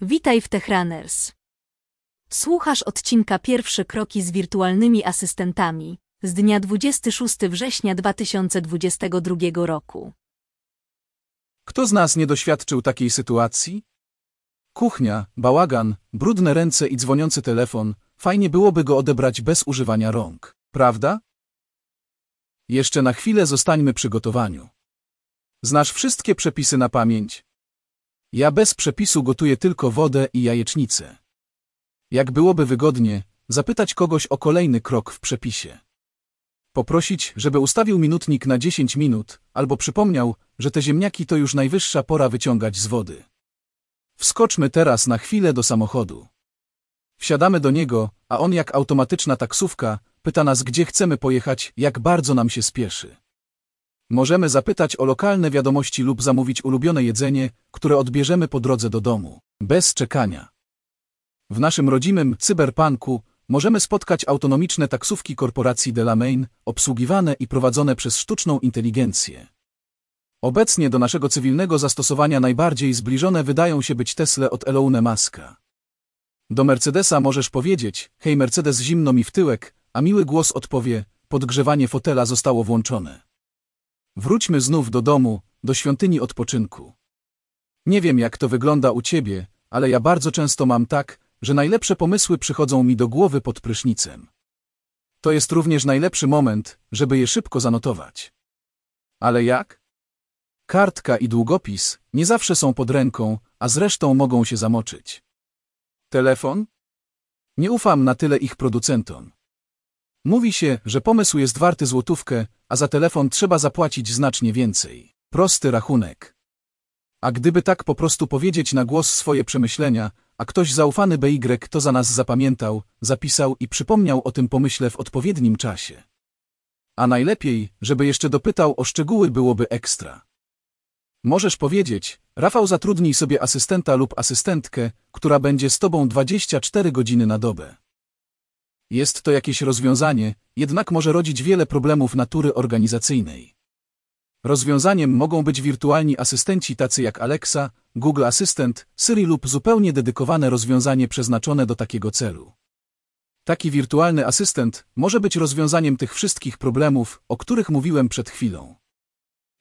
Witaj w TechRunners. Słuchasz odcinka Pierwsze kroki z wirtualnymi asystentami z dnia 26 września 2022 roku. Kto z nas nie doświadczył takiej sytuacji? Kuchnia, bałagan, brudne ręce i dzwoniący telefon, fajnie byłoby go odebrać bez używania rąk, prawda? Jeszcze na chwilę zostańmy przy gotowaniu. Znasz wszystkie przepisy na pamięć? Ja bez przepisu gotuję tylko wodę i jajecznicę. Jak byłoby wygodnie, zapytać kogoś o kolejny krok w przepisie. Poprosić, żeby ustawił minutnik na 10 minut, albo przypomniał, że te ziemniaki to już najwyższa pora wyciągać z wody. Wskoczmy teraz na chwilę do samochodu. Wsiadamy do niego, a on jak automatyczna taksówka pyta nas, gdzie chcemy pojechać, jak bardzo nam się spieszy. Możemy zapytać o lokalne wiadomości lub zamówić ulubione jedzenie, które odbierzemy po drodze do domu, bez czekania. W naszym rodzimym cyberpunku możemy spotkać autonomiczne taksówki korporacji Delamain, obsługiwane i prowadzone przez sztuczną inteligencję. Obecnie do naszego cywilnego zastosowania najbardziej zbliżone wydają się być Tesla od Elona Muska. Do Mercedesa możesz powiedzieć, hej Mercedes zimno mi w tyłek, a miły głos odpowie, podgrzewanie fotela zostało włączone. Wróćmy znów do domu, do świątyni odpoczynku. Nie wiem, jak to wygląda u ciebie, ale ja bardzo często mam tak, że najlepsze pomysły przychodzą mi do głowy pod prysznicem. To jest również najlepszy moment, żeby je szybko zanotować. Ale jak? Kartka i długopis nie zawsze są pod ręką, a zresztą mogą się zamoczyć. Telefon? Nie ufam na tyle ich producentom. Mówi się, że pomysł jest warty złotówkę, a za telefon trzeba zapłacić znacznie więcej. Prosty rachunek. A gdyby tak po prostu powiedzieć na głos swoje przemyślenia, a ktoś zaufany BY to za nas zapamiętał, zapisał i przypomniał o tym pomyśle w odpowiednim czasie. A najlepiej, żeby jeszcze dopytał o szczegóły byłoby ekstra. Możesz powiedzieć, Rafał zatrudnij sobie asystenta lub asystentkę, która będzie z tobą 24 godziny na dobę. Jest to jakieś rozwiązanie, jednak może rodzić wiele problemów natury organizacyjnej. Rozwiązaniem mogą być wirtualni asystenci tacy jak Alexa, Google Assistant, Siri lub zupełnie dedykowane rozwiązanie przeznaczone do takiego celu. Taki wirtualny asystent może być rozwiązaniem tych wszystkich problemów, o których mówiłem przed chwilą.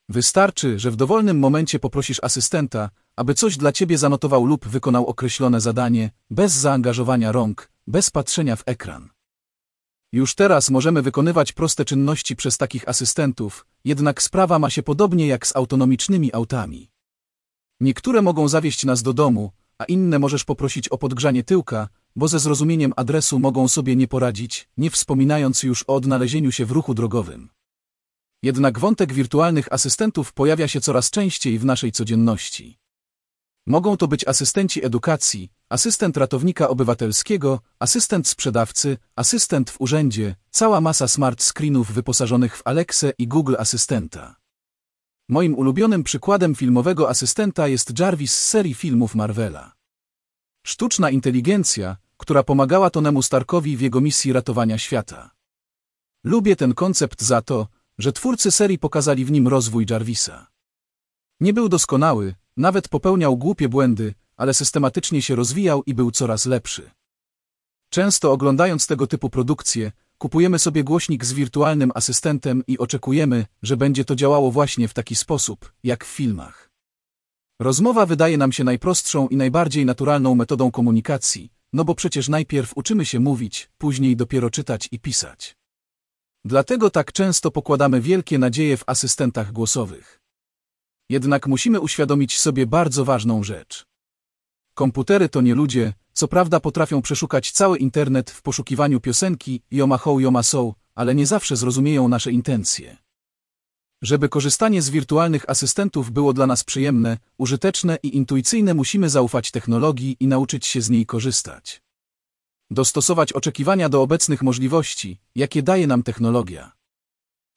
Wystarczy, że w dowolnym momencie poprosisz asystenta, aby coś dla ciebie zanotował lub wykonał określone zadanie, bez zaangażowania rąk, bez patrzenia w ekran. Już teraz możemy wykonywać proste czynności przez takich asystentów, jednak sprawa ma się podobnie jak z autonomicznymi autami. Niektóre mogą zawieźć nas do domu, a inne możesz poprosić o podgrzanie tyłka, bo ze zrozumieniem adresu mogą sobie nie poradzić, nie wspominając już o odnalezieniu się w ruchu drogowym. Jednak wątek wirtualnych asystentów pojawia się coraz częściej w naszej codzienności. Mogą to być asystenci edukacji, asystent ratownika obywatelskiego, asystent sprzedawcy, asystent w urzędzie, cała masa smart screenów wyposażonych w Alexę i Google Asystenta. Moim ulubionym przykładem filmowego asystenta jest Jarvis z serii filmów Marvela. Sztuczna inteligencja, która pomagała Tonemu Starkowi w jego misji ratowania świata. Lubię ten koncept za to, że twórcy serii pokazali w nim rozwój Jarvisa. Nie był doskonały, nawet popełniał głupie błędy, ale systematycznie się rozwijał i był coraz lepszy. Często oglądając tego typu produkcje, kupujemy sobie głośnik z wirtualnym asystentem i oczekujemy, że będzie to działało właśnie w taki sposób, jak w filmach. Rozmowa wydaje nam się najprostszą i najbardziej naturalną metodą komunikacji, no bo przecież najpierw uczymy się mówić, później dopiero czytać i pisać. Dlatego tak często pokładamy wielkie nadzieje w asystentach głosowych. Jednak musimy uświadomić sobie bardzo ważną rzecz. Komputery to nie ludzie, co prawda potrafią przeszukać cały internet w poszukiwaniu piosenki Yoma Ho Yoma So, ale nie zawsze zrozumieją nasze intencje. Żeby korzystanie z wirtualnych asystentów było dla nas przyjemne, użyteczne i intuicyjne musimy zaufać technologii i nauczyć się z niej korzystać. Dostosować oczekiwania do obecnych możliwości, jakie daje nam technologia.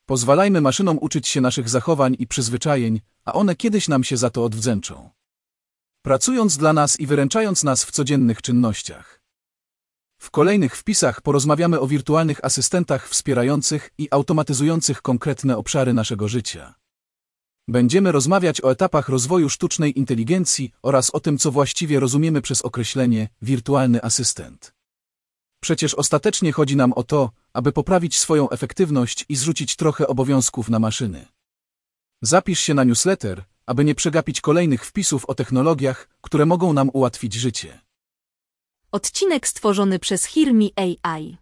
Pozwalajmy maszynom uczyć się naszych zachowań i przyzwyczajeń, a one kiedyś nam się za to odwdzięczą. Pracując dla nas i wyręczając nas w codziennych czynnościach. W kolejnych wpisach porozmawiamy o wirtualnych asystentach wspierających i automatyzujących konkretne obszary naszego życia. Będziemy rozmawiać o etapach rozwoju sztucznej inteligencji oraz o tym, co właściwie rozumiemy przez określenie wirtualny asystent. Przecież ostatecznie chodzi nam o to, aby poprawić swoją efektywność i zrzucić trochę obowiązków na maszyny. Zapisz się na newsletter, aby nie przegapić kolejnych wpisów o technologiach, które mogą nam ułatwić życie. Odcinek stworzony przez Hirmi AI.